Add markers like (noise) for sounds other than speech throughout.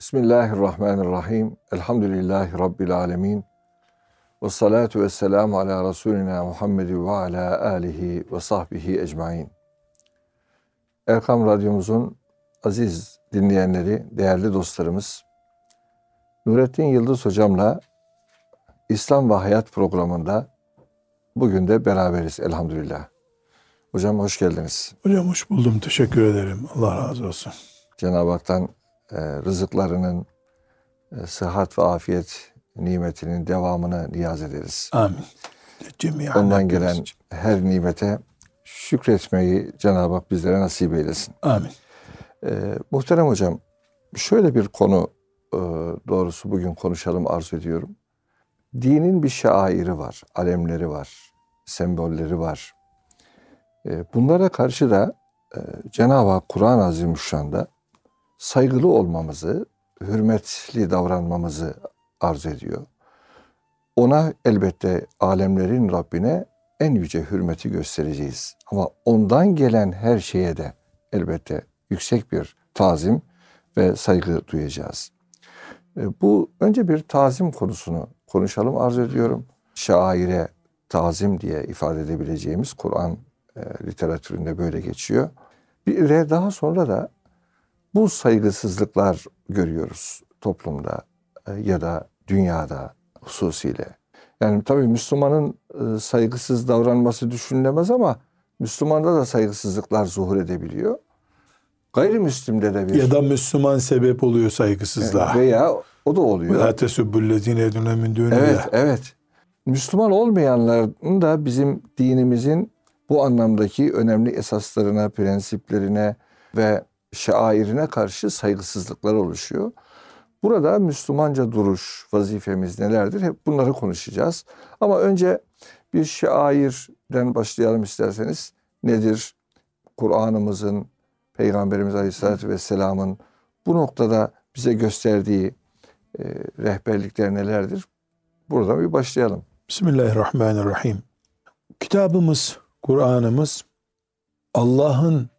Bismillahirrahmanirrahim. Elhamdülillahi Rabbil alemin. Ve salatu ve selamu ala Resulina Muhammed ve ala alihi ve sahbihi ecmain. Erkam Radyomuzun aziz dinleyenleri, değerli dostlarımız, Nurettin Yıldız Hocam'la İslam ve Hayat programında bugün de beraberiz elhamdülillah. Hocam hoş geldiniz. Hocam hoş buldum. Teşekkür ederim. Allah razı olsun. Cenab-ı Hak'tan rızıklarının e, sıhhat ve afiyet nimetinin devamını niyaz ederiz. Amin. Ondan gelen her nimete şükretmeyi Cenab-ı Hak bizlere nasip eylesin. Amin. E, muhterem hocam, şöyle bir konu e, doğrusu bugün konuşalım arzu ediyorum. Dinin bir şairi var, alemleri var, sembolleri var. E, bunlara karşı da e, Cenab-ı Hak Kur'an-ı Azimüşşan'da saygılı olmamızı, hürmetli davranmamızı arz ediyor. Ona elbette alemlerin Rabbine en yüce hürmeti göstereceğiz. Ama ondan gelen her şeye de elbette yüksek bir tazim ve saygı duyacağız. E, bu önce bir tazim konusunu konuşalım arz ediyorum. Şaire tazim diye ifade edebileceğimiz Kur'an e, literatüründe böyle geçiyor. Bir de daha sonra da bu saygısızlıklar görüyoruz toplumda e, ya da dünyada hususiyle. Yani tabii Müslümanın e, saygısız davranması düşünülemez ama Müslümanda da saygısızlıklar zuhur edebiliyor. Gayrimüslimde de bir... Ya da Müslüman sebep oluyor saygısızlığa. Veya o da oluyor. La tesubbullezine yedune min. Evet, evet. Müslüman olmayanların da bizim dinimizin bu anlamdaki önemli esaslarına, prensiplerine ve şairine karşı saygısızlıklar oluşuyor. Burada Müslümanca duruş, vazifemiz nelerdir? Hep bunları konuşacağız. Ama önce bir şairden başlayalım isterseniz. Nedir? Kur'an'ımızın, Peygamberimiz Aleyhisselatü Vesselam'ın bu noktada bize gösterdiği e, rehberlikler nelerdir? Buradan bir başlayalım. Bismillahirrahmanirrahim. Kitabımız, Kur'an'ımız Allah'ın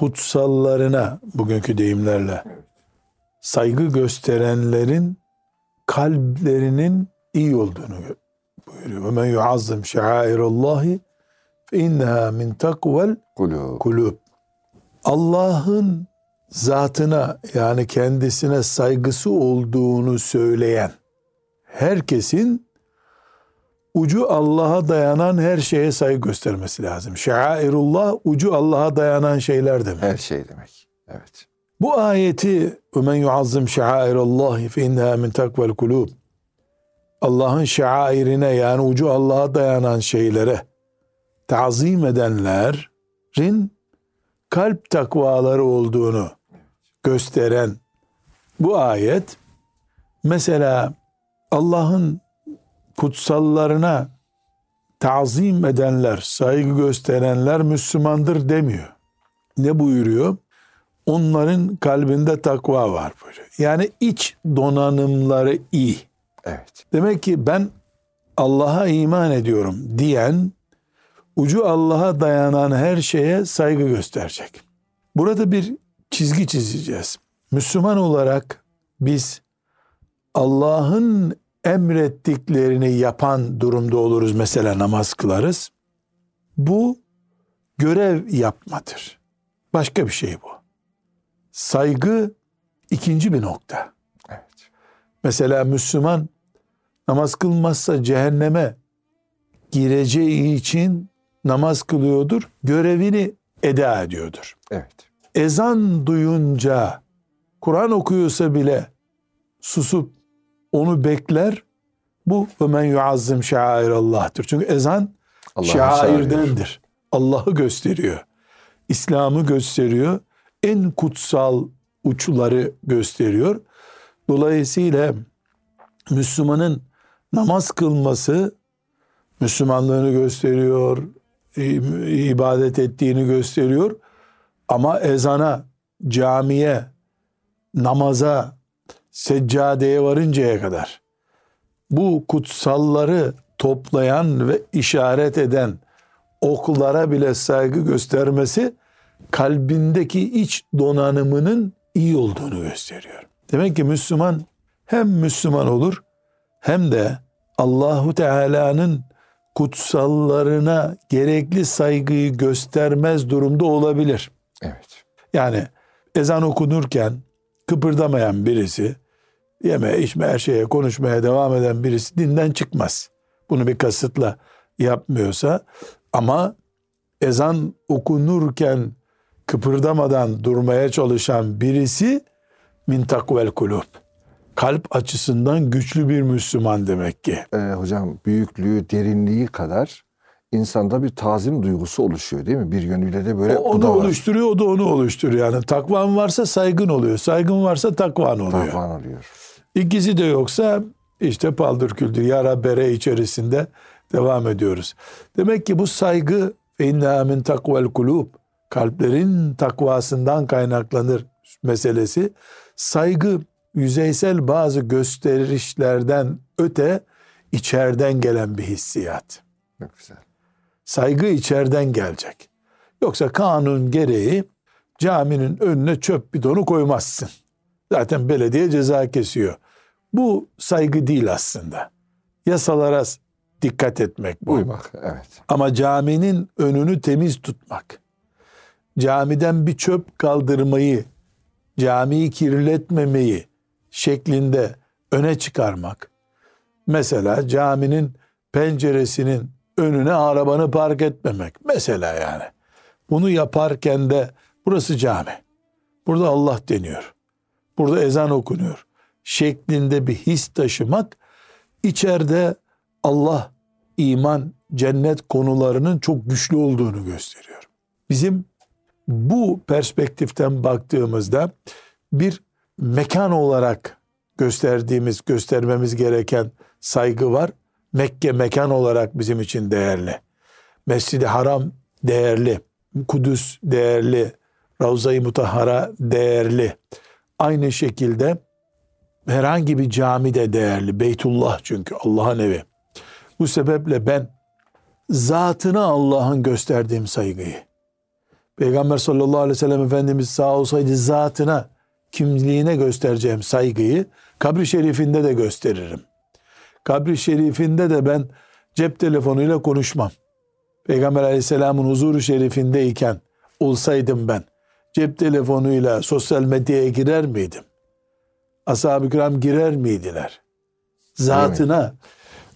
kutsallarına bugünkü deyimlerle saygı gösterenlerin kalplerinin iyi olduğunu buyuruyor. Ve men yuazzim şairallahi fe inneha min takvel Kulub. kulub. Allah'ın zatına yani kendisine saygısı olduğunu söyleyen herkesin ucu Allah'a dayanan her şeye saygı göstermesi lazım. Şairullah ucu Allah'a dayanan şeyler demek. Her şey demek. Evet. Bu ayeti "Umen yuazzim şairallahi fe inneha min takvel kulub." Allah'ın şairine yani ucu Allah'a dayanan şeylere tazim edenlerin kalp takvaları olduğunu gösteren bu ayet mesela Allah'ın kutsallarına tazim edenler, saygı gösterenler Müslümandır demiyor. Ne buyuruyor? Onların kalbinde takva var buyuruyor. Yani iç donanımları iyi. Evet. Demek ki ben Allah'a iman ediyorum diyen ucu Allah'a dayanan her şeye saygı gösterecek. Burada bir çizgi çizeceğiz. Müslüman olarak biz Allah'ın emrettiklerini yapan durumda oluruz. Mesela namaz kılarız. Bu görev yapmadır. Başka bir şey bu. Saygı ikinci bir nokta. Evet. Mesela Müslüman namaz kılmazsa cehenneme gireceği için namaz kılıyordur. Görevini eda ediyordur. Evet. Ezan duyunca Kur'an okuyorsa bile susup onu bekler. Bu ve men yuazzim şairallah'tır. Çünkü ezan Allah'ı şairdendir. Allah'ı gösteriyor. İslam'ı gösteriyor. En kutsal uçları gösteriyor. Dolayısıyla Müslümanın namaz kılması Müslümanlığını gösteriyor, ibadet ettiğini gösteriyor. Ama ezana, camiye, namaza, seccadeye varıncaya kadar bu kutsalları toplayan ve işaret eden oklara bile saygı göstermesi kalbindeki iç donanımının iyi olduğunu gösteriyor. Demek ki Müslüman hem Müslüman olur hem de Allahu Teala'nın kutsallarına gerekli saygıyı göstermez durumda olabilir. Evet. Yani ezan okunurken kıpırdamayan birisi yeme içme her şeye konuşmaya devam eden birisi dinden çıkmaz. Bunu bir kasıtla yapmıyorsa ama ezan okunurken kıpırdamadan durmaya çalışan birisi min takvel kulub. Kalp açısından güçlü bir Müslüman demek ki. Ee, hocam büyüklüğü, derinliği kadar insanda bir tazim duygusu oluşuyor değil mi? Bir yönüyle de böyle O onu da oluşturuyor, o da onu oluşturuyor. Yani takvan varsa saygın oluyor. Saygın varsa takvan oluyor. Takvan oluyor. İkisi de yoksa işte paldır küldür yara bere içerisinde devam ediyoruz. Demek ki bu saygı inna min takvel kulub kalplerin takvasından kaynaklanır meselesi. Saygı yüzeysel bazı gösterişlerden öte içeriden gelen bir hissiyat. Çok güzel. Saygı içeriden gelecek. Yoksa kanun gereği caminin önüne çöp bidonu koymazsın. Zaten belediye ceza kesiyor. Bu saygı değil aslında. Yasalara dikkat etmek bu. Uymak. Evet. Ama caminin önünü temiz tutmak, camiden bir çöp kaldırmayı, camiyi kirletmemeyi şeklinde öne çıkarmak. Mesela caminin penceresinin önüne arabanı park etmemek. Mesela yani. Bunu yaparken de burası cami. Burada Allah deniyor. Burada ezan okunuyor. Şeklinde bir his taşımak içeride Allah, iman, cennet konularının çok güçlü olduğunu gösteriyor. Bizim bu perspektiften baktığımızda bir mekan olarak gösterdiğimiz, göstermemiz gereken saygı var. Mekke mekan olarak bizim için değerli. Mescid-i Haram değerli. Kudüs değerli. Ravza-i Mutahhara değerli. Aynı şekilde herhangi bir cami de değerli. Beytullah çünkü Allah'ın evi. Bu sebeple ben zatına Allah'ın gösterdiğim saygıyı, Peygamber sallallahu aleyhi ve sellem Efendimiz sağ olsaydı zatına, kimliğine göstereceğim saygıyı kabri şerifinde de gösteririm. Kabri şerifinde de ben cep telefonuyla konuşmam. Peygamber aleyhisselamın huzuru şerifindeyken olsaydım ben cep telefonuyla sosyal medyaya girer miydim? Ashab-ı kiram girer miydiler? Zatına.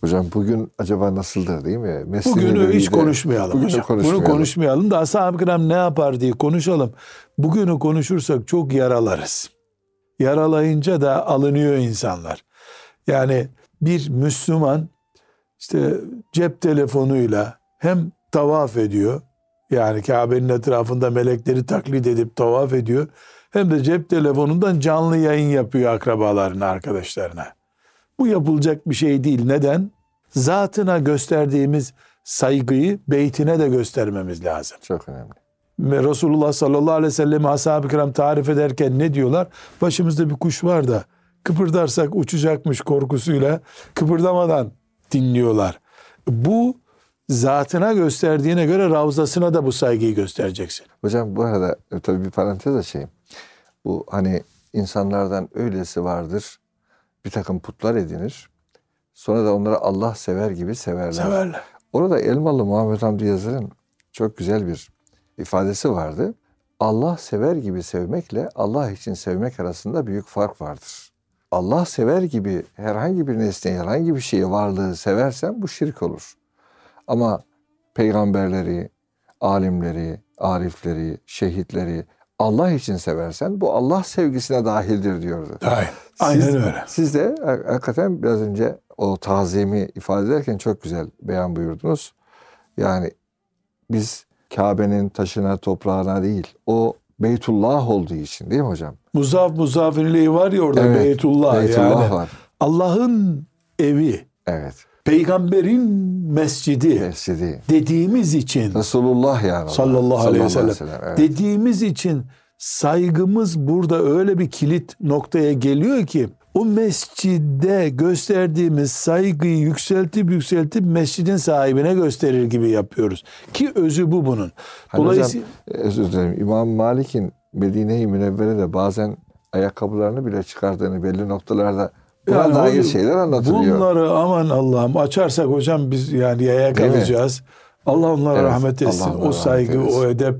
Hocam bugün acaba nasıldır değil mi? Mescid-i Bugünü hiç Nebevi'de- konuşmayalım Bugünü hocam. konuşmayalım. Bunu konuşmayalım da ashab-ı kiram ne yapar diye konuşalım. Bugünü konuşursak çok yaralarız. Yaralayınca da alınıyor insanlar. Yani bir Müslüman işte cep telefonuyla hem tavaf ediyor. Yani Kabe'nin etrafında melekleri taklit edip tavaf ediyor. Hem de cep telefonundan canlı yayın yapıyor akrabalarına, arkadaşlarına. Bu yapılacak bir şey değil. Neden? Zatına gösterdiğimiz saygıyı beytine de göstermemiz lazım. Çok önemli. Resulullah sallallahu aleyhi ve sellem ashab-ı kiram tarif ederken ne diyorlar? Başımızda bir kuş var da kıpırdarsak uçacakmış korkusuyla kıpırdamadan dinliyorlar. Bu zatına gösterdiğine göre ravzasına da bu saygıyı göstereceksin. Hocam bu arada e, tabii bir parantez açayım. Bu hani insanlardan öylesi vardır. Bir takım putlar edinir. Sonra da onları Allah sever gibi severler. Severler. Orada Elmalı Muhammed Hamdi Yazır'ın çok güzel bir ifadesi vardı. Allah sever gibi sevmekle Allah için sevmek arasında büyük fark vardır. Allah sever gibi herhangi bir nesneyi, herhangi bir şeyi, varlığı seversen bu şirk olur. Ama peygamberleri, alimleri, arifleri, şehitleri Allah için seversen bu Allah sevgisine dahildir diyordu. Hayır. Aynen Siz- öyle. Siz de ha- hakikaten biraz önce o tazimi ifade ederken çok güzel beyan buyurdunuz. Yani biz Kabe'nin taşına, toprağına değil, o Beytullah olduğu için değil mi hocam? Muzaf muzafirliği var ya orada Evet, Beytullah, Beytullah yani. var. Allah'ın evi, Evet. peygamberin mescidi Mescidi. dediğimiz için Resulullah yani. sallallahu aleyhi ve sellem, evet. dediğimiz için saygımız burada öyle bir kilit noktaya geliyor ki o mescidde gösterdiğimiz saygıyı yükseltip yükseltip mescidin sahibine gösterir gibi yapıyoruz. Ki özü bu bunun. Hani Dolayısıyla hocam, özür dilerim. İmam Malik'in Medine-i Münevvere'de bazen ayakkabılarını bile çıkardığını belli noktalarda buna Yani dair şeyler anlatılıyor. Bunları aman Allah'ım açarsak hocam biz yani yaya kalacağız. Allah onlara Evet, rahmet etsin. Allah o saygı, rahmet o edep.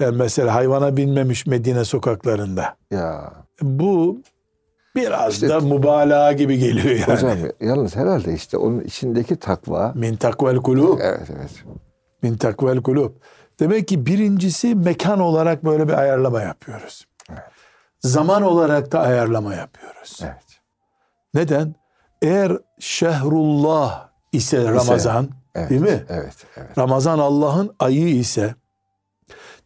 Yani mesela hayvana binmemiş Medine sokaklarında. Ya Bu biraz İşte- da mübalağa gibi geliyor yani. hocam yalnız herhalde işte onun içindeki takva Min takvel kulub. evet evet Min takvel kulub. Demek ki birincisi mekan olarak böyle bir ayarlama yapıyoruz. Evet. Zaman olarak da ayarlama yapıyoruz. evet. Neden? Eğer şehrullah ise Ramazan, Evet, değil mi? Evet, evet. Ramazan Allah'ın ayı ise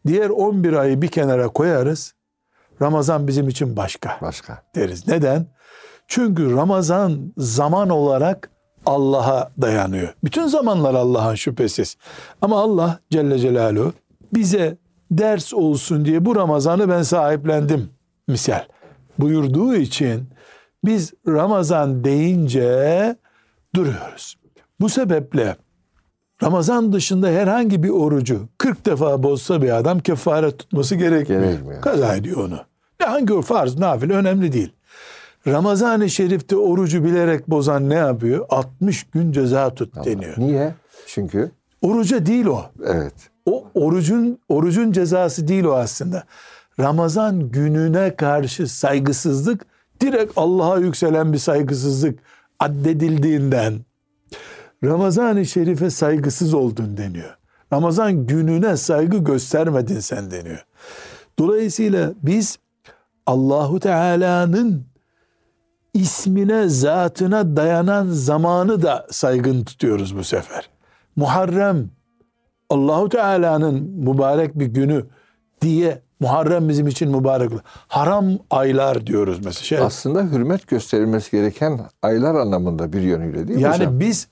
diğer 11 ayı bir kenara koyarız. Ramazan bizim için başka Başka. deriz. Neden? Çünkü Ramazan zaman olarak Allah'a dayanıyor. Bütün zamanlar Allah'ın şüphesiz. Ama Allah Celle Celaluhu bize ders olsun diye bu Ramazan'ı ben sahiplendim misal buyurduğu için biz Ramazan deyince duruyoruz. Bu sebeple Ramazan dışında herhangi bir orucu 40 defa bozsa bir adam kefaret tutması gerekmiyor. Gerekmiyor. Kaza ediyor onu. Ne hangi farz, nafil önemli değil. Ramazan-ı Şerif'te orucu bilerek bozan ne yapıyor? 60 gün ceza tut deniyor. Niye? Çünkü Oruca değil o. evet. O orucun orucun cezası değil o aslında. Ramazan gününe karşı saygısızlık direkt Allah'a yükselen bir saygısızlık addedildiğinden Ramazan-ı Şerif'e saygısız oldun deniyor. Ramazan gününe saygı göstermedin sen deniyor. Dolayısıyla biz Allahu Teala'nın ismine, zatına dayanan zamanı da saygın tutuyoruz bu sefer. Muharrem Allahu Teala'nın mübarek bir günü diye Muharrem bizim için mübarek. Haram aylar diyoruz mesela. Şey, Aslında hürmet gösterilmesi gereken aylar anlamında bir yönüyle değil mi yani hocam? biz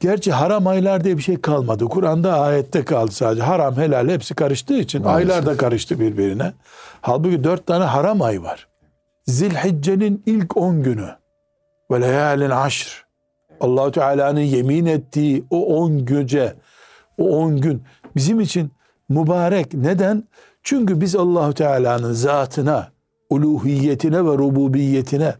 gerçi haram aylar diye bir şey kalmadı. Kur'an'da ayette kaldı sadece. Haram helal hepsi karıştığı için Maalesef. aylar da karıştı birbirine. Halbuki dört tane haram ay var. Zilhicce'nin ilk on günü ve leyalin aşr. Allahu Teala'nın yemin ettiği o on gece, o on gün bizim için mübarek. Neden? Çünkü biz Allahu Teala'nın zatına, uluhiyetine ve rububiyetine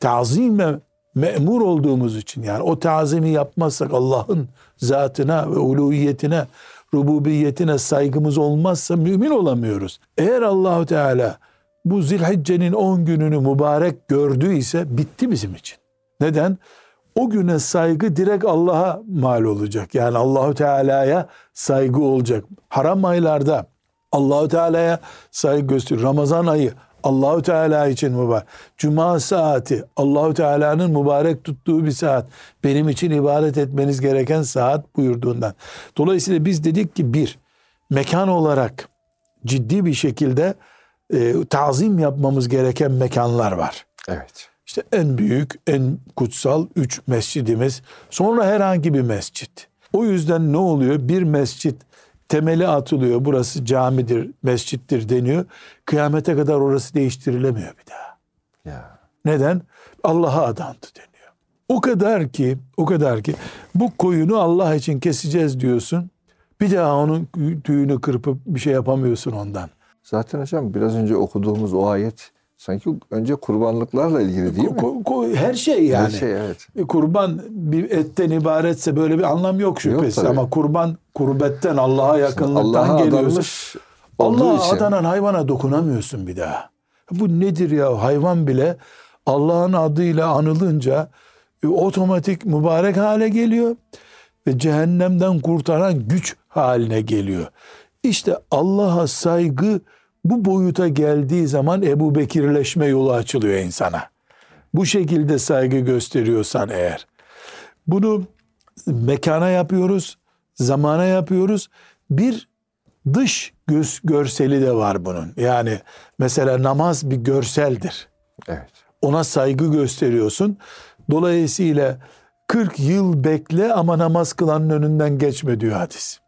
tazime memur olduğumuz için yani o tazimi yapmazsak Allah'ın zatına ve uluhiyetine, rububiyetine saygımız olmazsa mümin olamıyoruz. Eğer Allahu Teala bu Zilhicce'nin 10 gününü mübarek gördüyse bitti bizim için. Neden? O güne saygı direkt Allah'a mal olacak. Yani Allahu Teala'ya saygı olacak. Haram aylarda Allahu Teala'ya saygı gösteriyor. Ramazan ayı Allahu Teala için mübarek. Cuma saati Allahu Teala'nın mübarek tuttuğu bir saat. Benim için ibadet etmeniz gereken saat buyurduğundan. Dolayısıyla biz dedik ki bir mekan olarak ciddi bir şekilde e, tazim yapmamız gereken mekanlar var. Evet. İşte en büyük, en kutsal üç mescidimiz. Sonra herhangi bir mescit. O yüzden ne oluyor? Bir mescit temeli atılıyor. Burası camidir, mescittir deniyor. Kıyamete kadar orası değiştirilemiyor bir daha. Ya. Neden? Allah'a adandı deniyor. O kadar ki, o kadar ki bu koyunu Allah için keseceğiz diyorsun. Bir daha onun tüyünü kırpıp bir şey yapamıyorsun ondan. Zaten hocam biraz önce okuduğumuz o ayet sanki önce kurbanlıklarla ilgili değil mi? Her şey yani. Her şey evet. E, kurban bir etten ibaretse böyle bir anlam yok şüphesiz tabii. ama kurban kurbetten Allah'a yakınlıktan Allah'a geliyorsa Allah'a adanan hayvana dokunamıyorsun bir daha. Bu nedir ya hayvan bile Allah'ın adıyla anılınca e, otomatik mübarek hale geliyor ve cehennemden kurtaran güç haline geliyor. İşte Allah'a saygı bu boyuta geldiği zaman Ebu Bekirleşme yolu açılıyor insana. Bu şekilde saygı gösteriyorsan eğer. Bunu mekana yapıyoruz, zamana yapıyoruz. Bir dış göz, görseli de var bunun. Yani mesela namaz bir görseldir. Evet. Ona saygı gösteriyorsun. Dolayısıyla 40 yıl bekle ama namaz kılanın önünden geçme diyor hadis.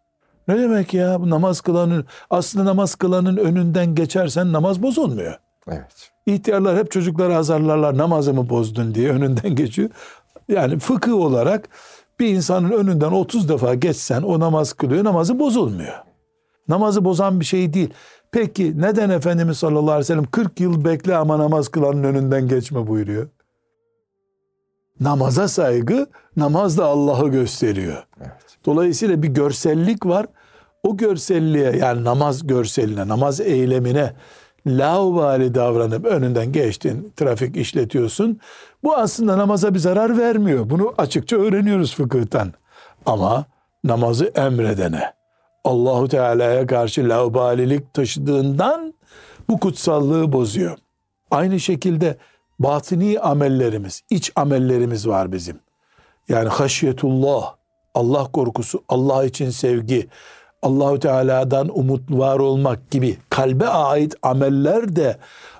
Ne demek ya? Bu namaz kılanın aslında namaz kılanın önünden geçersen namaz bozulmuyor. Evet. İhtiyarlar hep çocukları azarlarlar namazımı bozdun diye önünden geçiyor. Yani fıkıh olarak bir insanın önünden 30 defa geçsen o namaz kılıyor namazı bozulmuyor. Namazı bozan bir şey değil. Peki neden Efendimiz sallallahu aleyhi ve sellem 40 yıl bekle ama namaz kılanın önünden geçme buyuruyor? Namaza saygı, namaz da Allah'ı gösteriyor. Evet. Dolayısıyla bir görsellik var. O görselliğe yani namaz görseline, namaz eylemine laubali davranıp önünden geçtin, trafik işletiyorsun. Bu aslında namaza bir zarar vermiyor. Bunu açıkça öğreniyoruz fıkıhtan. Ama namazı emredene, Allahu Teala'ya karşı laubalilik taşıdığından bu kutsallığı bozuyor. Aynı şekilde batini amellerimiz, iç amellerimiz var bizim. Yani haşyetullah, Allah korkusu, Allah için sevgi, Allahu Teala'dan umut var olmak gibi kalbe ait ameller de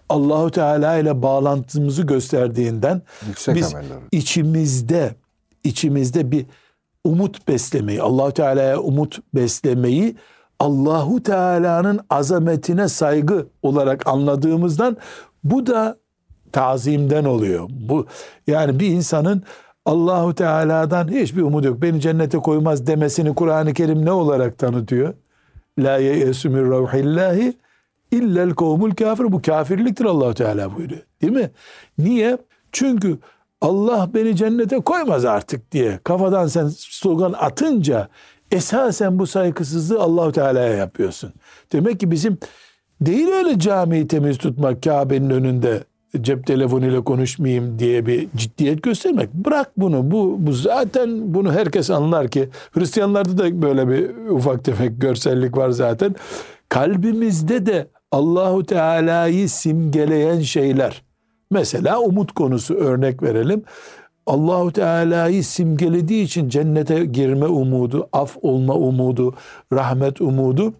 Allahu Teala ile bağlantımızı gösterdiğinden Yüksek biz ameller. içimizde içimizde bir umut beslemeyi, Allahu Teala'ya umut beslemeyi Allahu Teala'nın azametine saygı olarak anladığımızdan bu da tazimden oluyor. Bu yani bir insanın Allahu Teala'dan hiçbir umut yok. Beni cennete koymaz demesini Kur'an-ı Kerim ne olarak tanıtıyor? La ye'esu min ravhillahi illel kavmul kafir. Bu kafirliktir Allahu Teala buyuruyor. Değil mi? Niye? Çünkü Allah beni cennete koymaz artık diye kafadan sen slogan atınca esasen bu saygısızlığı Allahu Teala'ya yapıyorsun. Demek ki bizim değil öyle camiyi temiz tutmak Kabe'nin önünde cep telefonuyla konuşmayayım diye bir ciddiyet göstermek. Bırak bunu. Bu, bu zaten bunu herkes anlar ki Hristiyanlarda da böyle bir ufak tefek görsellik var zaten. Kalbimizde de Allahu Teala'yı simgeleyen şeyler. Mesela umut konusu örnek verelim. Allahu Teala'yı simgelediği için cennete girme umudu, af olma umudu, rahmet umudu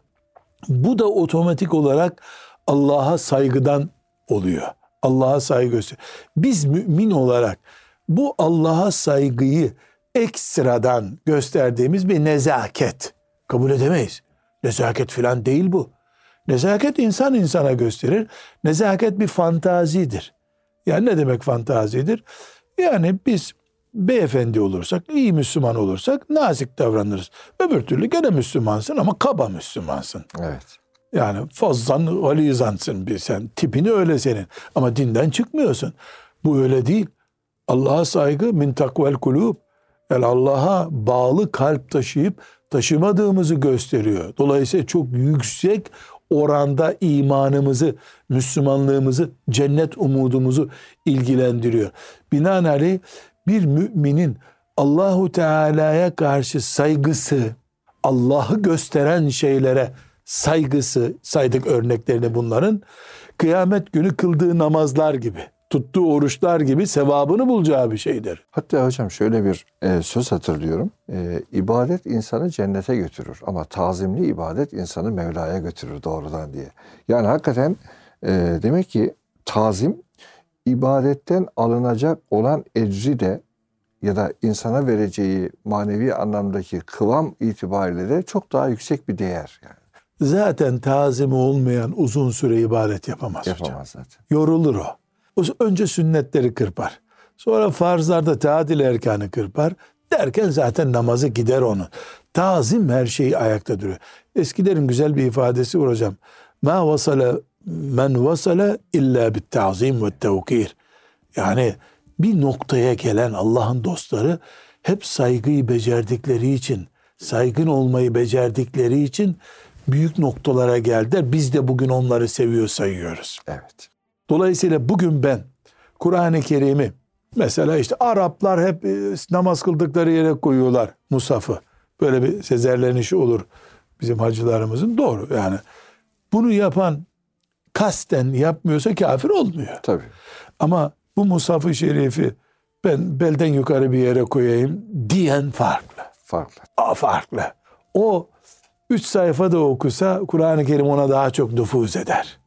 bu da otomatik olarak Allah'a saygıdan oluyor. Allah'a saygı gösteriyor. Biz mümin olarak bu Allah'a saygıyı ekstradan gösterdiğimiz bir nezaket kabul edemeyiz. Nezaket filan değil bu. Nezaket insan insana gösterir. Nezaket bir fantazidir. Yani ne demek fantazidir? Yani biz beyefendi olursak, iyi Müslüman olursak nazik davranırız. Öbür türlü gene Müslümansın ama kaba Müslümansın. Evet. Yani fazlan galizansın bir sen. Tipini öyle senin. Ama dinden çıkmıyorsun. Bu öyle değil. Allah'a saygı min takvel kulub. Yani Allah'a bağlı kalp taşıyıp taşımadığımızı gösteriyor. Dolayısıyla çok yüksek oranda imanımızı, Müslümanlığımızı, cennet umudumuzu ilgilendiriyor. Binaenaleyh bir müminin Allahu Teala'ya karşı saygısı, Allah'ı gösteren şeylere saygısı, saydık örneklerini bunların, kıyamet günü kıldığı namazlar gibi, tuttuğu oruçlar gibi sevabını bulacağı bir şeydir. Hatta hocam şöyle bir e, söz hatırlıyorum. E, ibadet insanı cennete götürür ama tazimli ibadet insanı Mevla'ya götürür doğrudan diye. Yani hakikaten e, demek ki tazim ibadetten alınacak olan ecri de ya da insana vereceği manevi anlamdaki kıvam itibariyle de çok daha yüksek bir değer yani. Zaten tazimi olmayan uzun süre ibadet yapamaz, hocam. Yapamaz zaten. Yorulur o. o. Önce sünnetleri kırpar. Sonra farzlarda tadil erkanı kırpar. Derken zaten namazı gider onun. Tazim her şeyi ayakta duruyor. Eskilerin güzel bir ifadesi var hocam. Ma vasala men vasala illa bit tazim ve tevkir. Yani bir noktaya gelen Allah'ın dostları hep saygıyı becerdikleri için, saygın olmayı becerdikleri için büyük noktalara geldiler. Biz de bugün onları seviyor sayıyoruz. Evet. Dolayısıyla bugün ben Kur'an-ı Kerim'i mesela işte Araplar hep e, namaz kıldıkları yere koyuyorlar musafı. Böyle bir sezerlenişi olur bizim hacılarımızın. Doğru yani. Bunu yapan kasten yapmıyorsa kafir olmuyor. Tabii. Ama bu musafı şerifi ben belden yukarı bir yere koyayım diyen farklı. Farklı. O farklı. O üç sayfa da okusa Kur'an-ı Kerim ona daha çok nüfuz eder.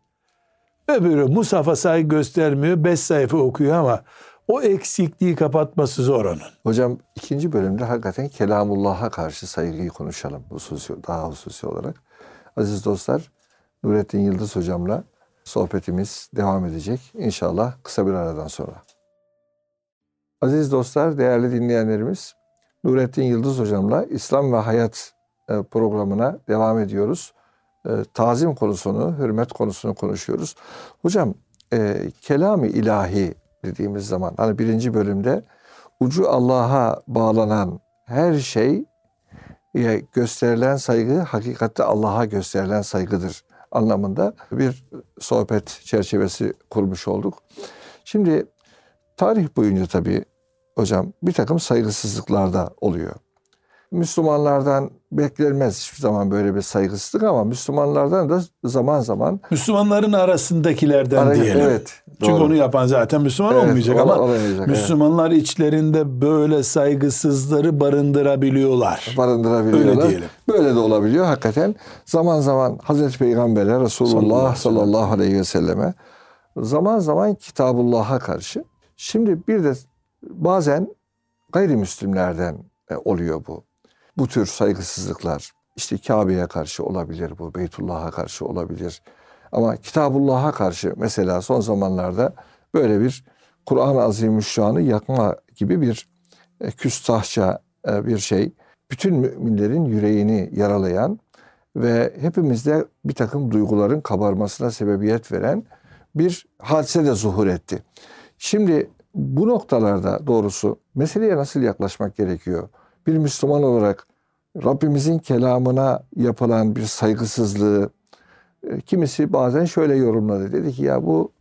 Öbürü Musaf'a saygı göstermiyor, beş sayfa okuyor ama o eksikliği kapatması zor onun. Hocam ikinci bölümde hakikaten Kelamullah'a karşı saygıyı konuşalım hususi, daha hususi olarak. Aziz dostlar, Nurettin Yıldız hocamla sohbetimiz devam edecek. İnşallah kısa bir aradan sonra. Aziz dostlar, değerli dinleyenlerimiz, Nurettin Yıldız hocamla İslam ve Hayat programına devam ediyoruz. e, tazim konusunu, hürmet konusunu konuşuyoruz. Hocam e, kelam-ı ilahi dediğimiz zaman hani birinci bölümde ucu Allah'a bağlanan her şey gösterilen saygı hakikatte Allah'a gösterilen saygıdır anlamında bir sohbet çerçevesi kurmuş olduk. Şimdi tarih boyunca tabii hocam bir takım saygısızlıklar da oluyor. Müslümanlardan beklenmez hiçbir zaman böyle bir saygısızlık ama Müslümanlardan da zaman zaman Müslümanların arasındakilerden Ara, diyelim. Evet. Çünkü doğru. onu yapan zaten Müslüman evet, olmayacak ama olamayacak, Müslümanlar evet. içlerinde böyle saygısızları barındırabiliyorlar. Barındırabiliyorlar. Öyle diyelim. Böyle de olabiliyor hakikaten. Zaman zaman Hazreti Peygamber'e Resulullah sallallahu aleyhi ve selleme zaman zaman Kitabullah'a karşı. Şimdi bir de bazen gayrimüslimlerden e, oluyor bu bu tür saygısızlıklar işte Kabe'ye karşı olabilir bu, Beytullah'a karşı olabilir. Ama Kitabullah'a karşı mesela son zamanlarda böyle bir Kur'an-ı Azimüşşan'ı yakma gibi bir e, küstahça e, bir şey. Bütün müminlerin yüreğini yaralayan ve hepimizde bir takım duyguların kabarmasına sebebiyet veren bir hadise de zuhur etti. Şimdi bu noktalarda doğrusu meseleye nasıl yaklaşmak gerekiyor? Bir Müslüman olarak Rabbimizin kelamına yapılan bir saygısızlığı e, kimisi bazen şöyle yorumladı. Dedi ki ya bu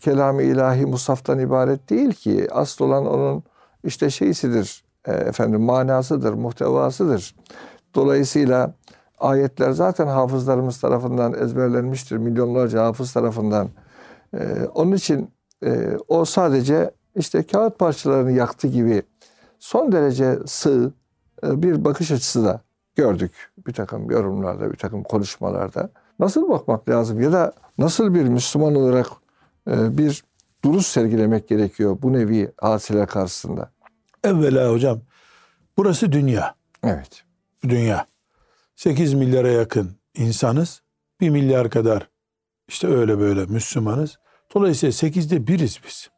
kelam-ı ilahi musaftan ibaret değil ki. Asıl olan onun işte şeysidir, e, efendim manasıdır, muhtevasıdır. Dolayısıyla ayetler zaten hafızlarımız tarafından ezberlenmiştir. Milyonlarca hafız tarafından. E, onun için o sadece işte kağıt parçalarını yaktı gibi son derece sığ e, bir bakış açısı da gördük bir takım yorumlarda, bir takım konuşmalarda. Nasıl bakmak lazım ya da nasıl bir Müslüman olarak e, bir duruş sergilemek gerekiyor bu nevi hadiseler karşısında? Evvela hocam burası dünya. Evet. Dünya. 8 milyara yakın insanız. 1 milyar kadar işte öyle böyle Müslümanız. Dolayısıyla 8'de biriz biz.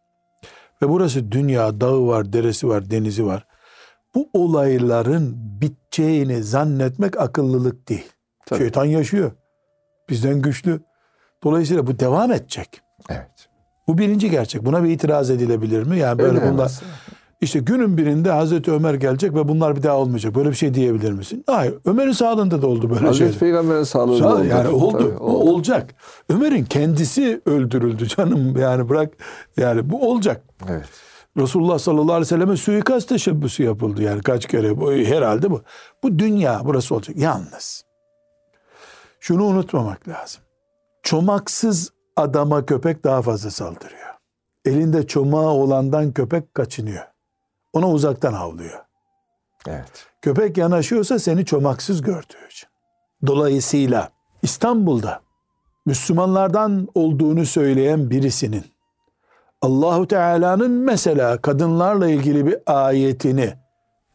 Ve burası dünya, dağı var, deresi var, denizi var. Bu olayların biteceğini zannetmek akıllılık değil. Tabii. Şeytan yaşıyor. Bizden güçlü. Dolayısıyla bu devam edecek. Evet. Bu birinci gerçek. Buna bir itiraz edilebilir mi? Yani böyle Öyle bunlar işte günün birinde Hazreti Ömer gelecek ve bunlar bir daha olmayacak. Böyle bir şey diyebilir misin? Hayır. Ömer'in sağlığında da oldu böyle Hazreti Hazreti Peygamber'in sağlığında Sağ, oldu. Yani oldu. Tabii, oldu. olacak. Ömer'in kendisi öldürüldü canım. Yani bırak yani bu olacak. Evet. Resulullah sallallahu aleyhi ve selleme suikast teşebbüsü yapıldı yani kaç kere bu herhalde bu. Bu dünya burası olacak. Yalnız şunu unutmamak lazım. Çomaksız adama köpek daha fazla saldırıyor. Elinde çomağı olandan köpek kaçınıyor. Ona uzaktan havlıyor. Evet. Köpek yanaşıyorsa seni çomaksız gördüğü için. Dolayısıyla İstanbul'da Müslümanlardan olduğunu söyleyen birisinin Allahu Teala'nın mesela kadınlarla ilgili bir ayetini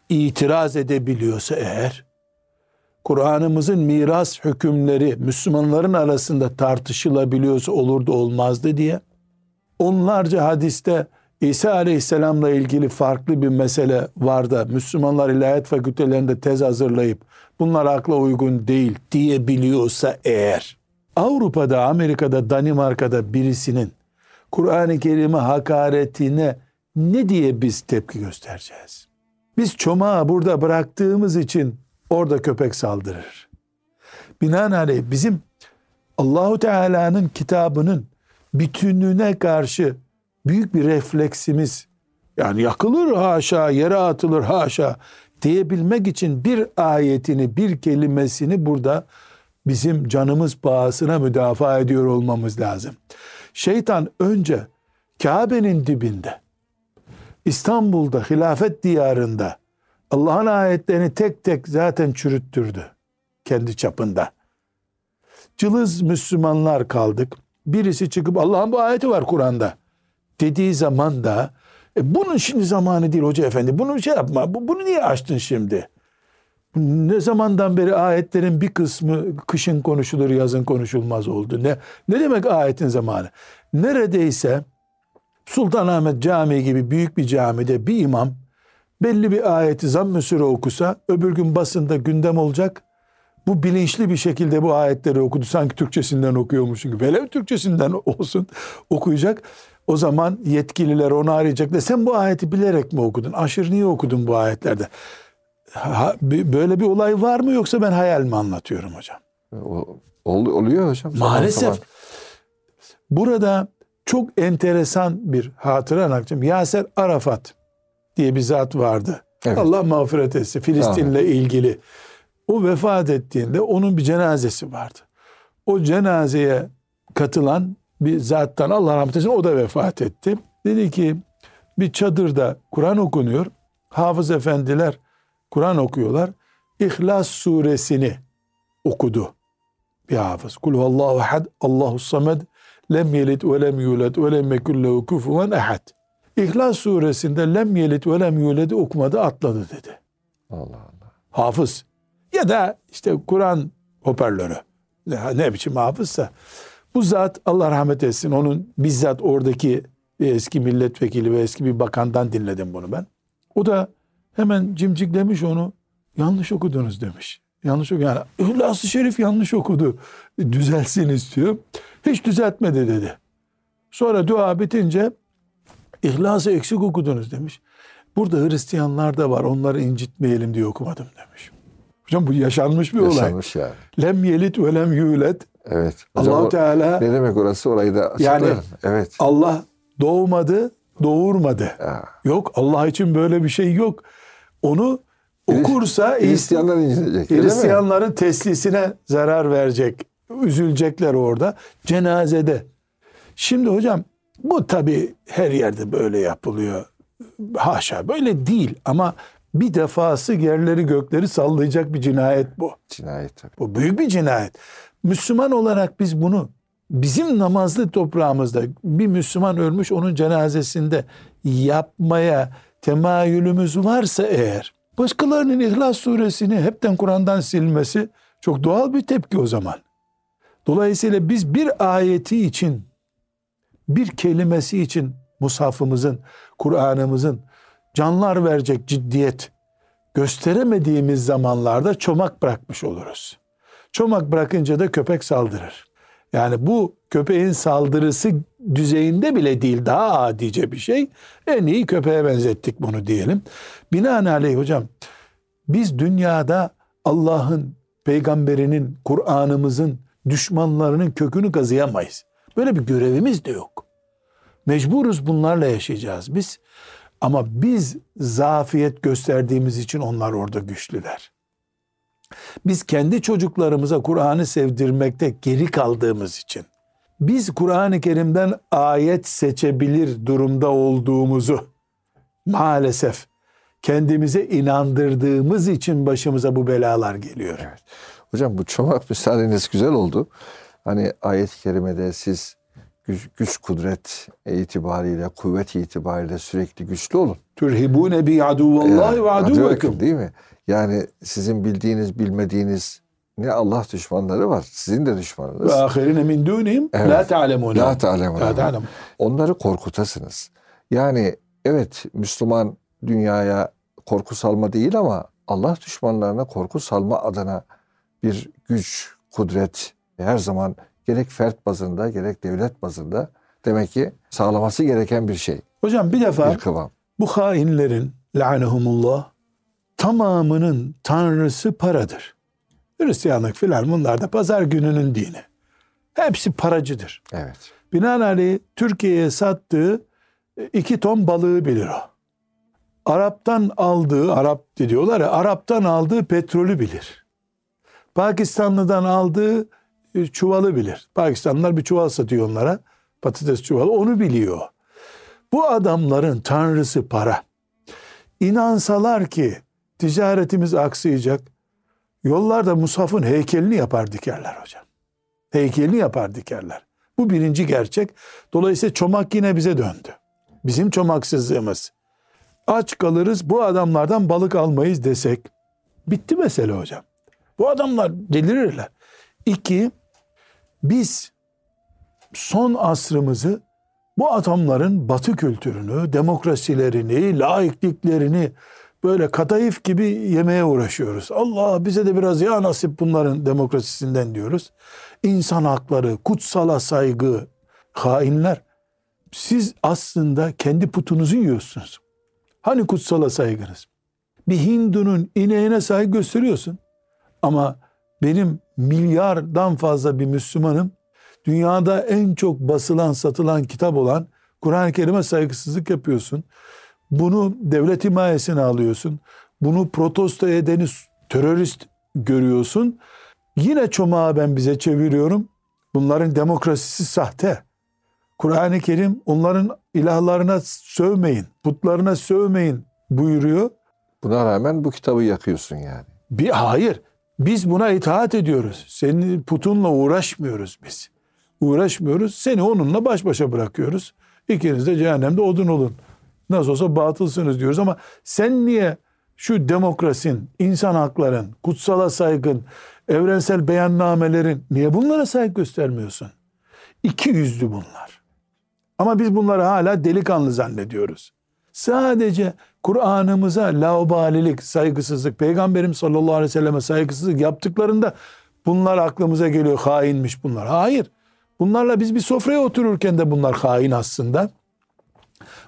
itiraz edebiliyorsa eğer Kur'an'ımızın miras hükümleri Müslümanların arasında tartışılabiliyorsa olurdu olmazdı diye onlarca hadiste İsa Aleyhisselam'la ilgili farklı bir mesele var da Müslümanlar ilahiyat fakültelerinde tez hazırlayıp bunlar akla uygun değil diyebiliyorsa eğer Avrupa'da, Amerika'da, Danimarka'da birisinin Kur'an-ı Kerim'e hakaretine ne diye biz tepki göstereceğiz? Biz çomağı burada bıraktığımız için orada köpek saldırır. Binaenaleyh bizim Allahu Teala'nın kitabının bütününe karşı büyük bir refleksimiz yani yakılır haşa, yere atılır haşa diyebilmek için bir ayetini, bir kelimesini burada bizim canımız pahasına müdafaa ediyor olmamız lazım. Şeytan önce Kabe'nin dibinde, İstanbul'da, hilafet diyarında Allah'ın ayetlerini tek tek zaten çürüttürdü kendi çapında. Cılız Müslümanlar kaldık. Birisi çıkıp Allah'ın bu ayeti var Kur'an'da dediği zaman da e, bunun şimdi zamanı değil hoca efendi. Bunu şey yapma. Bu, bunu niye açtın şimdi? Ne zamandan beri ayetlerin bir kısmı kışın konuşulur, yazın konuşulmaz oldu. Ne ne demek ayetin zamanı? Neredeyse Sultanahmet Camii gibi büyük bir camide bir imam belli bir ayeti zamm-ı okusa öbür gün basında gündem olacak. bu bilinçli bir şekilde bu ayetleri okudu. Sanki Türkçesinden okuyormuş gibi. Velev Türkçesinden (laughs) olsun okuyacak. O zaman yetkililer onu arayacaklar. Sen bu ayeti bilerek mi okudun? Aşırı niye okudun bu ayetlerde? Ha, böyle bir olay var mı yoksa ben hayal mi anlatıyorum hocam? O, oluyor hocam. Maalesef. Zaman. Burada çok enteresan bir hatıra anlatacağım. Yaser Arafat diye bir zat vardı. Evet. Allah mağfiret etsin. Filistin'le ilgili. O vefat ettiğinde onun bir cenazesi vardı. O cenazeye katılan bir zattan Allah rahmet eylesin o da vefat etti. Dedi ki bir çadırda Kur'an okunuyor. Hafız efendiler Kur'an okuyorlar. İhlas suresini okudu bir hafız. Kul huvallahu ahad, Allahu samed, lem yelid ve lem yulad ve lem yekun lehu kufuven ahad. İhlas suresinde lem yelid ve lem yulad okumadı atladı dedi. Allah Allah. Hafız. Ya da işte Kur'an hoparlörü. Ne, ne biçim hafızsa. Bu zat Allah rahmet etsin onun bizzat oradaki eski milletvekili ve eski bir bakandan dinledim bunu ben. O da hemen cimciklemiş onu. Yanlış okudunuz demiş. Yanlış okudu. Yani İhlas-ı Şerif yanlış okudu. Düzelsin istiyor. Hiç düzeltmedi dedi. Sonra dua bitince İhlas'ı eksik okudunuz demiş. Burada Hristiyanlar da var onları incitmeyelim diye okumadım demiş. Hocam bu yaşanmış bir yaşanmış olay. yani. Lem yelit ve lem yulet. Evet. allah Teala ne demek orası orayı da açıklayalım. Yani evet. Allah doğmadı, doğurmadı. Ya. Yok Allah için böyle bir şey yok. Onu okursa Hristiyanlar incinecek. Hristiyanların teslisine zarar verecek. Üzülecekler orada. Cenazede. Şimdi hocam bu tabi her yerde böyle yapılıyor. Haşa böyle değil ama bir defası yerleri gökleri sallayacak bir cinayet bu. Cinayet tabii. Bu büyük bir cinayet. Müslüman olarak biz bunu bizim namazlı toprağımızda bir Müslüman ölmüş onun cenazesinde yapmaya temayülümüz varsa eğer başkalarının İhlas suresini hepten Kur'an'dan silmesi çok doğal bir tepki o zaman. Dolayısıyla biz bir ayeti için bir kelimesi için mushafımızın, Kur'an'ımızın canlar verecek ciddiyet gösteremediğimiz zamanlarda çomak bırakmış oluruz. Çomak bırakınca da köpek saldırır. Yani bu köpeğin saldırısı düzeyinde bile değil daha adice bir şey. En iyi köpeğe benzettik bunu diyelim. Binaenaleyh hocam biz dünyada Allah'ın, peygamberinin, Kur'an'ımızın düşmanlarının kökünü kazıyamayız. Böyle bir görevimiz de yok. Mecburuz bunlarla yaşayacağız biz. Ama biz zafiyet gösterdiğimiz için onlar orada güçlüler. Biz kendi çocuklarımıza Kur'an'ı sevdirmekte geri kaldığımız için biz Kur'an-ı Kerim'den ayet seçebilir durumda olduğumuzu maalesef kendimize inandırdığımız için başımıza bu belalar geliyor. Evet. Hocam bu çomak müsaadeniz güzel oldu. Hani ayet-i kerimede siz güç, güç kudret itibariyle, kuvvet itibariyle sürekli güçlü olun. Türhibune bi aduvallahi ve aduvekum. Değil mi? Yani sizin bildiğiniz, bilmediğiniz ne Allah düşmanları var. Sizin de düşmanınız. Ve ahirine min dunihim la ta'lemune. La ta'lemune. Onları korkutasınız. Yani evet Müslüman dünyaya korku salma değil ama Allah düşmanlarına korku salma adına bir güç, kudret her zaman gerek fert bazında gerek devlet bazında demek ki sağlaması gereken bir şey. Hocam bir defa bir kıvam. bu hainlerin lanehumullah tamamının tanrısı paradır. Hristiyanlık filan bunlar da pazar gününün dini. Hepsi paracıdır. Evet. Binaenaleyh Türkiye'ye sattığı iki ton balığı bilir o. Arap'tan aldığı, Arap diyorlar ya, Arap'tan aldığı petrolü bilir. Pakistanlı'dan aldığı e, çuvalı bilir. Pakistanlılar bir çuval satıyor onlara. Patates çuvalı onu biliyor. Bu adamların tanrısı para. İnansalar ki ticaretimiz aksayacak. Yollarda Musaf'ın heykelini yapar dikerler hocam. Heykelini yapar dikerler. Bu birinci gerçek. Dolayısıyla çomak yine bize döndü. Bizim çomaksızlığımız. Aç kalırız bu adamlardan balık almayız desek. Bitti mesele hocam. Bu adamlar delirirler. İki, biz son asrımızı bu adamların batı kültürünü, demokrasilerini, laikliklerini böyle kadayıf gibi yemeye uğraşıyoruz. Allah bize de biraz ya nasip bunların demokrasisinden diyoruz. İnsan hakları, kutsala saygı, hainler. Siz aslında kendi putunuzu yiyorsunuz. Hani kutsala saygınız? Bir Hindu'nun ineğine saygı gösteriyorsun. Ama benim milyardan fazla bir Müslümanım dünyada en çok basılan satılan kitap olan Kur'an-ı Kerim'e saygısızlık yapıyorsun. Bunu devlet himayesine alıyorsun. Bunu protesto edeni terörist görüyorsun. Yine çomağı ben bize çeviriyorum. Bunların demokrasisi sahte. Kur'an-ı Kerim onların ilahlarına sövmeyin, putlarına sövmeyin buyuruyor. Buna rağmen bu kitabı yakıyorsun yani. Bir hayır. Biz buna itaat ediyoruz. Senin putunla uğraşmıyoruz biz. Uğraşmıyoruz. Seni onunla baş başa bırakıyoruz. İkiniz de cehennemde odun olun. Nasıl olsa batılsınız diyoruz ama sen niye şu demokrasin, insan hakların, kutsala saygın, evrensel beyannamelerin niye bunlara saygı göstermiyorsun? İki yüzlü bunlar. Ama biz bunları hala delikanlı zannediyoruz. Sadece Kur'an'ımıza laubalilik, saygısızlık, Peygamberim sallallahu aleyhi ve selleme saygısızlık yaptıklarında bunlar aklımıza geliyor. Hainmiş bunlar. Hayır. Bunlarla biz bir sofraya otururken de bunlar hain aslında.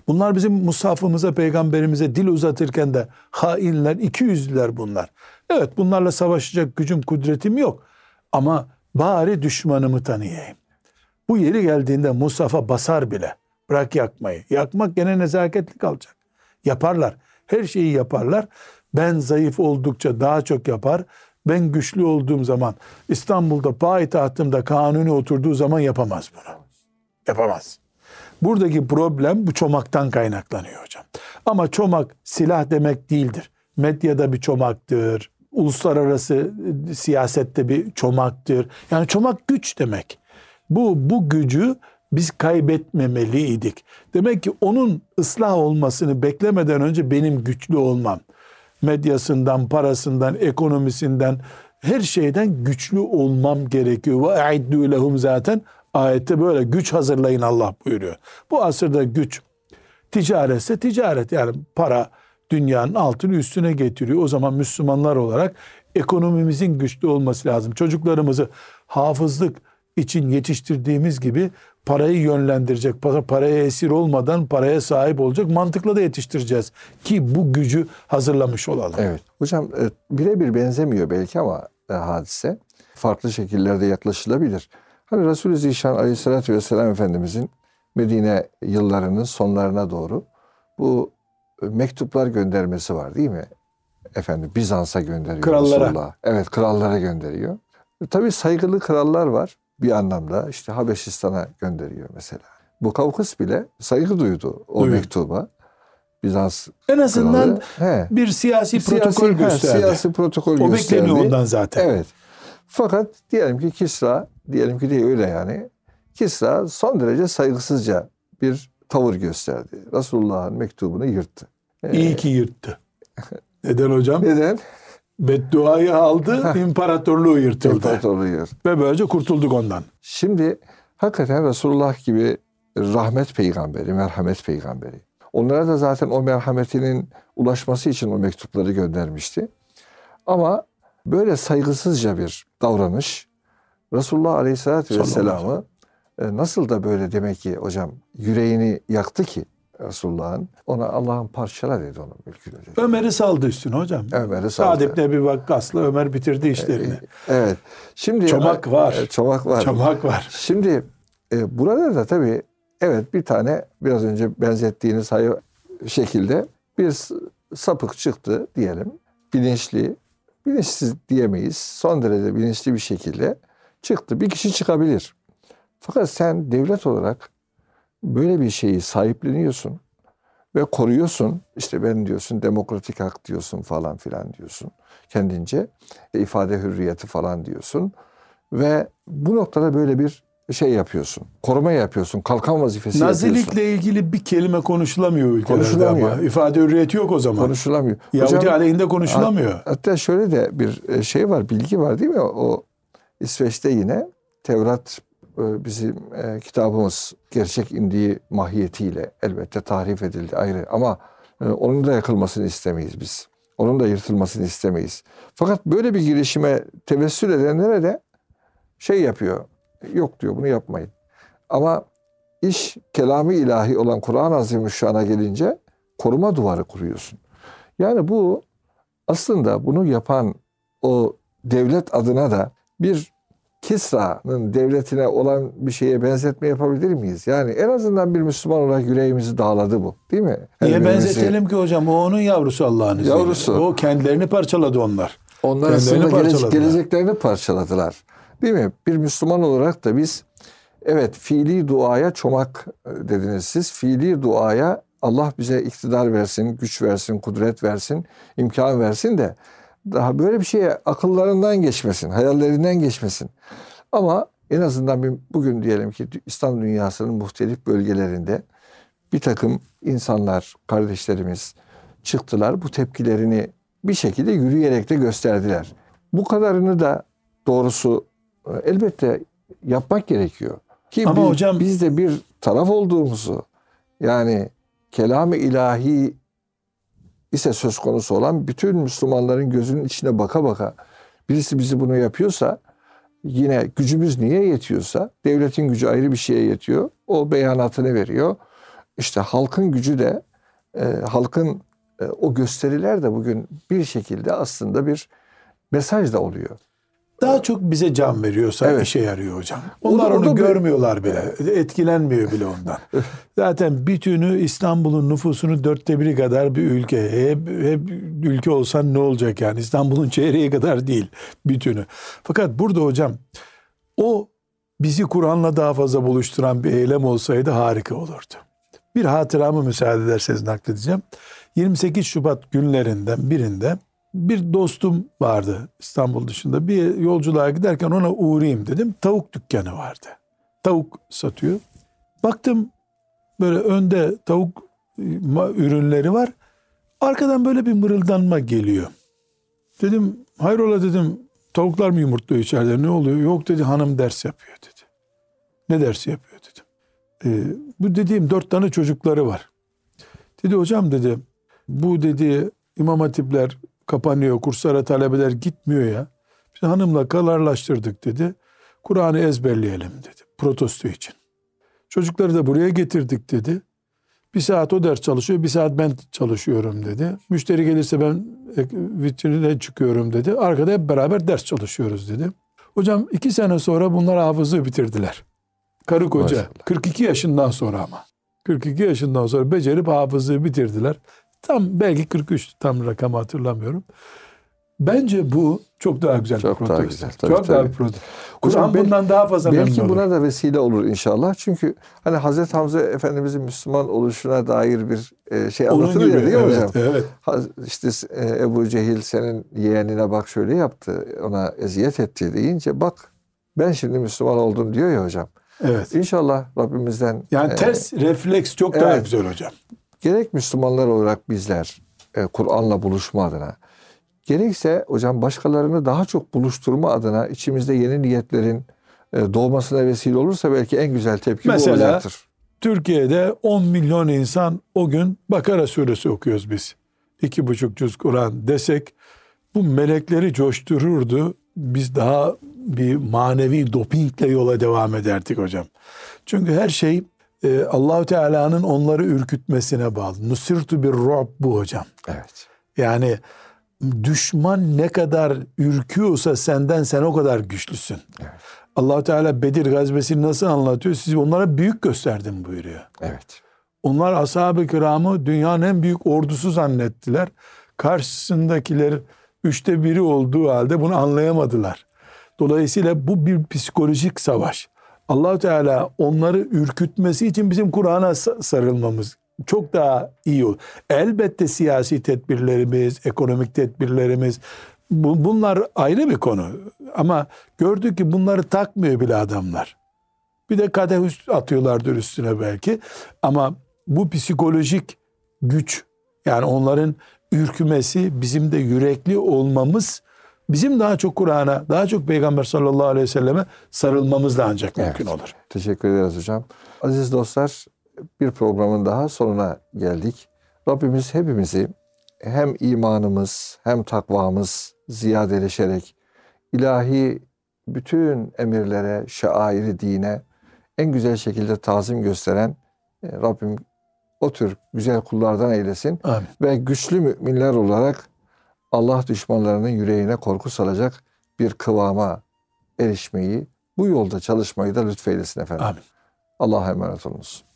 Bunlar bizim mushafımıza, peygamberimize dil uzatırken de hainler, iki yüzlüler bunlar. Evet bunlarla savaşacak gücüm, kudretim yok. Ama bari düşmanımı tanıyayım. Bu yeri geldiğinde Mustafa basar bile. Bırak yakmayı. Yakmak gene nezaketli kalacak. Yaparlar. Her şeyi yaparlar. Ben zayıf oldukça daha çok yapar. Ben güçlü olduğum zaman İstanbul'da payitahtımda kanuni oturduğu zaman yapamaz bunu. Yapamaz. Buradaki problem bu çomaktan kaynaklanıyor hocam. Ama çomak silah demek değildir. Medyada bir çomaktır. Uluslararası siyasette bir çomaktır. Yani çomak güç demek. Bu bu gücü biz kaybetmemeliydik. Demek ki onun ıslah olmasını beklemeden önce benim güçlü olmam, medyasından, parasından, ekonomisinden, her şeyden güçlü olmam gerekiyor. Ve aiddu lehum zaten ayette böyle güç hazırlayın Allah buyuruyor. Bu asırda güç ticaretse ticaret yani para dünyanın altını üstüne getiriyor. O zaman Müslümanlar olarak ekonomimizin güçlü olması lazım. Çocuklarımızı hafızlık için yetiştirdiğimiz gibi parayı yönlendirecek, paraya esir olmadan paraya sahip olacak mantıkla da yetiştireceğiz. Ki bu gücü hazırlamış olalım. Evet. Hocam e, birebir benzemiyor belki ama e, hadise farklı şekillerde yaklaşılabilir. Hani Resulü Zişan Aleyhisselatü Vesselam Efendimizin Medine yıllarının sonlarına doğru bu e, mektuplar göndermesi var değil mi? Efendim Bizans'a gönderiyor. Krallara. Resulullah. Evet krallara gönderiyor. Tabii saygılı krallar var bir anlamda işte Habeşistan'a gönderiyor mesela. Bu Kavkus bile saygı duydu o Duyuyor. mektuba. Bizans En azından kralı. Bir siyasi, Siyasi- protokol he, gösterdi. Siyasi protokol o gösterdi. bekleniyor ondan zaten. Evet. Fakat diyelim ki Kisra, diyelim ki değil öyle yani. Kisra son derece saygısızca bir tavır gösterdi. Resulullah'ın mektubunu yırttı. İyi ki yırttı. (laughs) Neden hocam? Neden? Bedduayı aldı, (laughs) imparatorluğu yırtıldı. İmparatorluğu yırttı. Ve böylece kurtulduk ondan. Şimdi hakikaten Resulullah gibi rahmet peygamberi, merhamet peygamberi. Onlara da zaten o merhametinin ulaşması için o mektupları göndermişti. Ama böyle saygısızca bir davranış Resulullah Aleyhisselatü Vesselam'ı e, nasıl da böyle demek ki hocam yüreğini yaktı ki Resulullah'ın ona Allah'ın parçala dedi onun mülkünü dedi. Ömer'i saldı üstüne hocam. Ömer'i Sa'd saldı. ibn Ebi Vakkas'la Ömer bitirdi işlerini. Evet. Şimdi Çomak var. E, Çomak var. Çomak var. Şimdi e, burada da tabii evet bir tane biraz önce benzettiğiniz hayır şekilde bir sapık çıktı diyelim. Bilinçli, bilinçsiz diyemeyiz. Son derece bilinçli bir şekilde çıktı. Bir kişi çıkabilir. Fakat sen devlet olarak böyle bir şeyi sahipleniyorsun ve koruyorsun. İşte ben diyorsun demokratik hak diyorsun falan filan diyorsun kendince. E, ifade hürriyeti falan diyorsun. Ve bu noktada böyle bir şey yapıyorsun. Koruma yapıyorsun. Kalkan vazifesi yapıyorsun. Nazilikle ilgili bir kelime konuşulamıyor ülkelerde Konuşulamıyor. ama. İfade hürriyeti yok o zaman. Konuşulamıyor. Yahudi Hocam, aleyhinde konuşulamıyor. hatta şöyle de bir e, şey var, bilgi var değil mi? O İsveç'te yine Tevrat bizim e, kitabımız gerçek indiği mahiyetiyle elbette tahrif edildi ayrı ama E, onun da yakılmasını istemeyiz biz. Onun da yırtılmasını istemeyiz. Fakat böyle bir girişime tevessül edenlere de şey yapıyor. Yok diyor bunu yapmayın. Ama iş kelami ilahi olan Kur'an-ı Azimüşşan'a gelince koruma duvarı kuruyorsun. Yani bu aslında bunu yapan o devlet adına da bir Kisra'nın devletine olan bir şeye benzetme yapabilir miyiz? Yani en azından bir Müslüman olarak yüreğimizi dağladı bu. Değil mi? Niye benzetelim ki hocam? O onun yavrusu Allah'ın izniyle. Yavrusu. O kendilerini parçaladı onlar. Onlar Kendilerini aslında parçaladılar. geleceklerini parçaladılar. Değil mi? Bir Müslüman olarak da biz evet fiili duaya çomak e, dediniz siz. Fiili duaya Allah bize iktidar versin, güç versin, kudret versin, imkan versin de daha böyle bir şeye akıllarından geçmesin, hayallerinden geçmesin. Ama en azından bir, bugün diyelim ki İslam dünyasının muhtelif bölgelerinde bir takım insanlar, kardeşlerimiz çıktılar. Bu tepkilerini bir şekilde yürüyerek de gösterdiler. Bu kadarını da doğrusu e, elbette yapmak gerekiyor. Ki Ama biz, hocam- biz de bir taraf olduğumuzu yani kelam-ı ilahi ise söz konusu olan bütün Müslümanların gözünün içine baka baka birisi bizi bunu yapıyorsa yine gücümüz niye yetiyorsa devletin gücü ayrı bir şeye yetiyor. O beyanatını veriyor. İşte halkın gücü de e, halkın e, o gösteriler de bugün bir şekilde aslında bir mesaj da oluyor. Daha çok bize can veriyorsa Evet. işe yarıyor hocam. O da- Onlar o onu da bir- görmüyorlar bile. Etkilenmiyor bile ondan. (laughs) Zaten bütünü İstanbul'un nüfusunun dörtte biri kadar bir ülke. Hep, hep ülke olsan ne olacak yani? İstanbul'un çeyreği kadar değil bütünü. Fakat burada hocam o bizi Kur'an'la daha fazla buluşturan bir eylem olsaydı harika olurdu. Bir hatıramı müsaade ederseniz nakledeceğim. 28 Şubat günlerinden birinde bir dostum vardı İstanbul dışında. Bir yolculuğa giderken ona uğrayayım dedim. Tavuk dükkanı vardı. Tavuk satıyor. Baktım böyle önde tavuk ürünleri var. Arkadan böyle bir mırıldanma geliyor. Dedim hayrola dedim tavuklar mı yumurtluyor içeride ne oluyor? Yok dedi hanım ders yapıyor dedi. Ne dersi yapıyor dedim. "Ee, bu dediğim dört tane çocukları var. Dedi hocam dedi bu dedi imam hatipler kapanıyor kurslara talebeler gitmiyor ya. Biz hanımla kararlaştırdık dedi. Kur'an'ı ezberleyelim dedi protesto için. Çocukları da buraya getirdik dedi. Bir saat o ders çalışıyor, bir saat ben çalışıyorum dedi. Müşteri gelirse ben e, vitrine çıkıyorum dedi. Arkada hep beraber ders çalışıyoruz dedi. Hocam iki sene sonra bunlar hafızlığı bitirdiler. Karı koca. Maşallah. 42 yaşından sonra ama. 42 yaşından sonra becerip hafızlığı bitirdiler. Tam belki 43 tam rakamı hatırlamıyorum. Bence bu çok daha güzel Çok bir daha protesto. güzel, tabii, çok daha tabii. bir protesto. Kur'an belki- bundan daha fazla Belki olur. buna da vesile olur inşallah. Çünkü hani Hazreti Hamza Efendimizin Müslüman oluşuna dair bir e, şey anlatılır ya değil mi evet, hocam? Evet. İşte e, Ebu Cehil senin yeğenine bak şöyle yaptı, ona eziyet etti deyince bak ben şimdi Müslüman oldum diyor ya hocam. Evet. İnşallah Rabbimizden Yani e, ters refleks çok daha evet. güzel hocam. Gerek Müslümanlar olarak bizler e, Kur'an'la buluşma adına gerekse hocam başkalarını daha çok buluşturma adına içimizde yeni niyetlerin e, doğmasına vesile olursa belki en güzel tepki Mesela- bu olacaktır. Türkiye'de 10 milyon insan o gün Bakara suresi okuyoruz biz. İki buçuk cüz Kur'an desek bu melekleri coştururdu. Biz daha bir manevi dopingle yola devam ederdik hocam. Çünkü her şey e, Allahu Teala'nın onları ürkütmesine bağlı. Nusirtu bir ru'b bu hocam. Evet. Yani düşman ne kadar ürküyorsa senden sen o kadar güçlüsün. Evet. allah Teala Bedir gazvesini nasıl anlatıyor? Sizi onlara büyük gösterdim buyuruyor. Evet. Onlar ashab-ı kiramı dünyanın en büyük ordusu zannettiler. Karşısındakiler üçte biri olduğu halde bunu anlayamadılar. Dolayısıyla bu bir psikolojik savaş. Allah Teala onları ürkütmesi için bizim Kur'an'a sa- sarılmamız çok daha iyi olur. Elbette siyasi tedbirlerimiz, ekonomik tedbirlerimiz bu- bunlar ayrı bir konu. Ama gördük ki bunları takmıyor bile adamlar. Bir de kadeh üst atıyorlardır üstüne belki. Ama bu psikolojik güç yani onların ürkümesi bizim de yürekli olmamız bizim daha çok Kur'an'a daha çok Peygamber sallallahu aleyhi ve selleme sarılmamızla ancak mümkün Evet. olur. Teşekkür ederiz hocam. Aziz dostlar bir programın daha sonuna geldik. Rabbimiz hepimizi hem imanımız hem takvamız ziyadeleşerek ilahi bütün emirlere, şairi dine en güzel şekilde tazim gösteren e, Rabbim o tür güzel kullardan eylesin Amin. ve güçlü müminler olarak Allah düşmanlarının yüreğine korku salacak bir kıvama erişmeyi, bu yolda çalışmayı da lütfeylesin efendim. Amin. Allah'a emanet olunuz.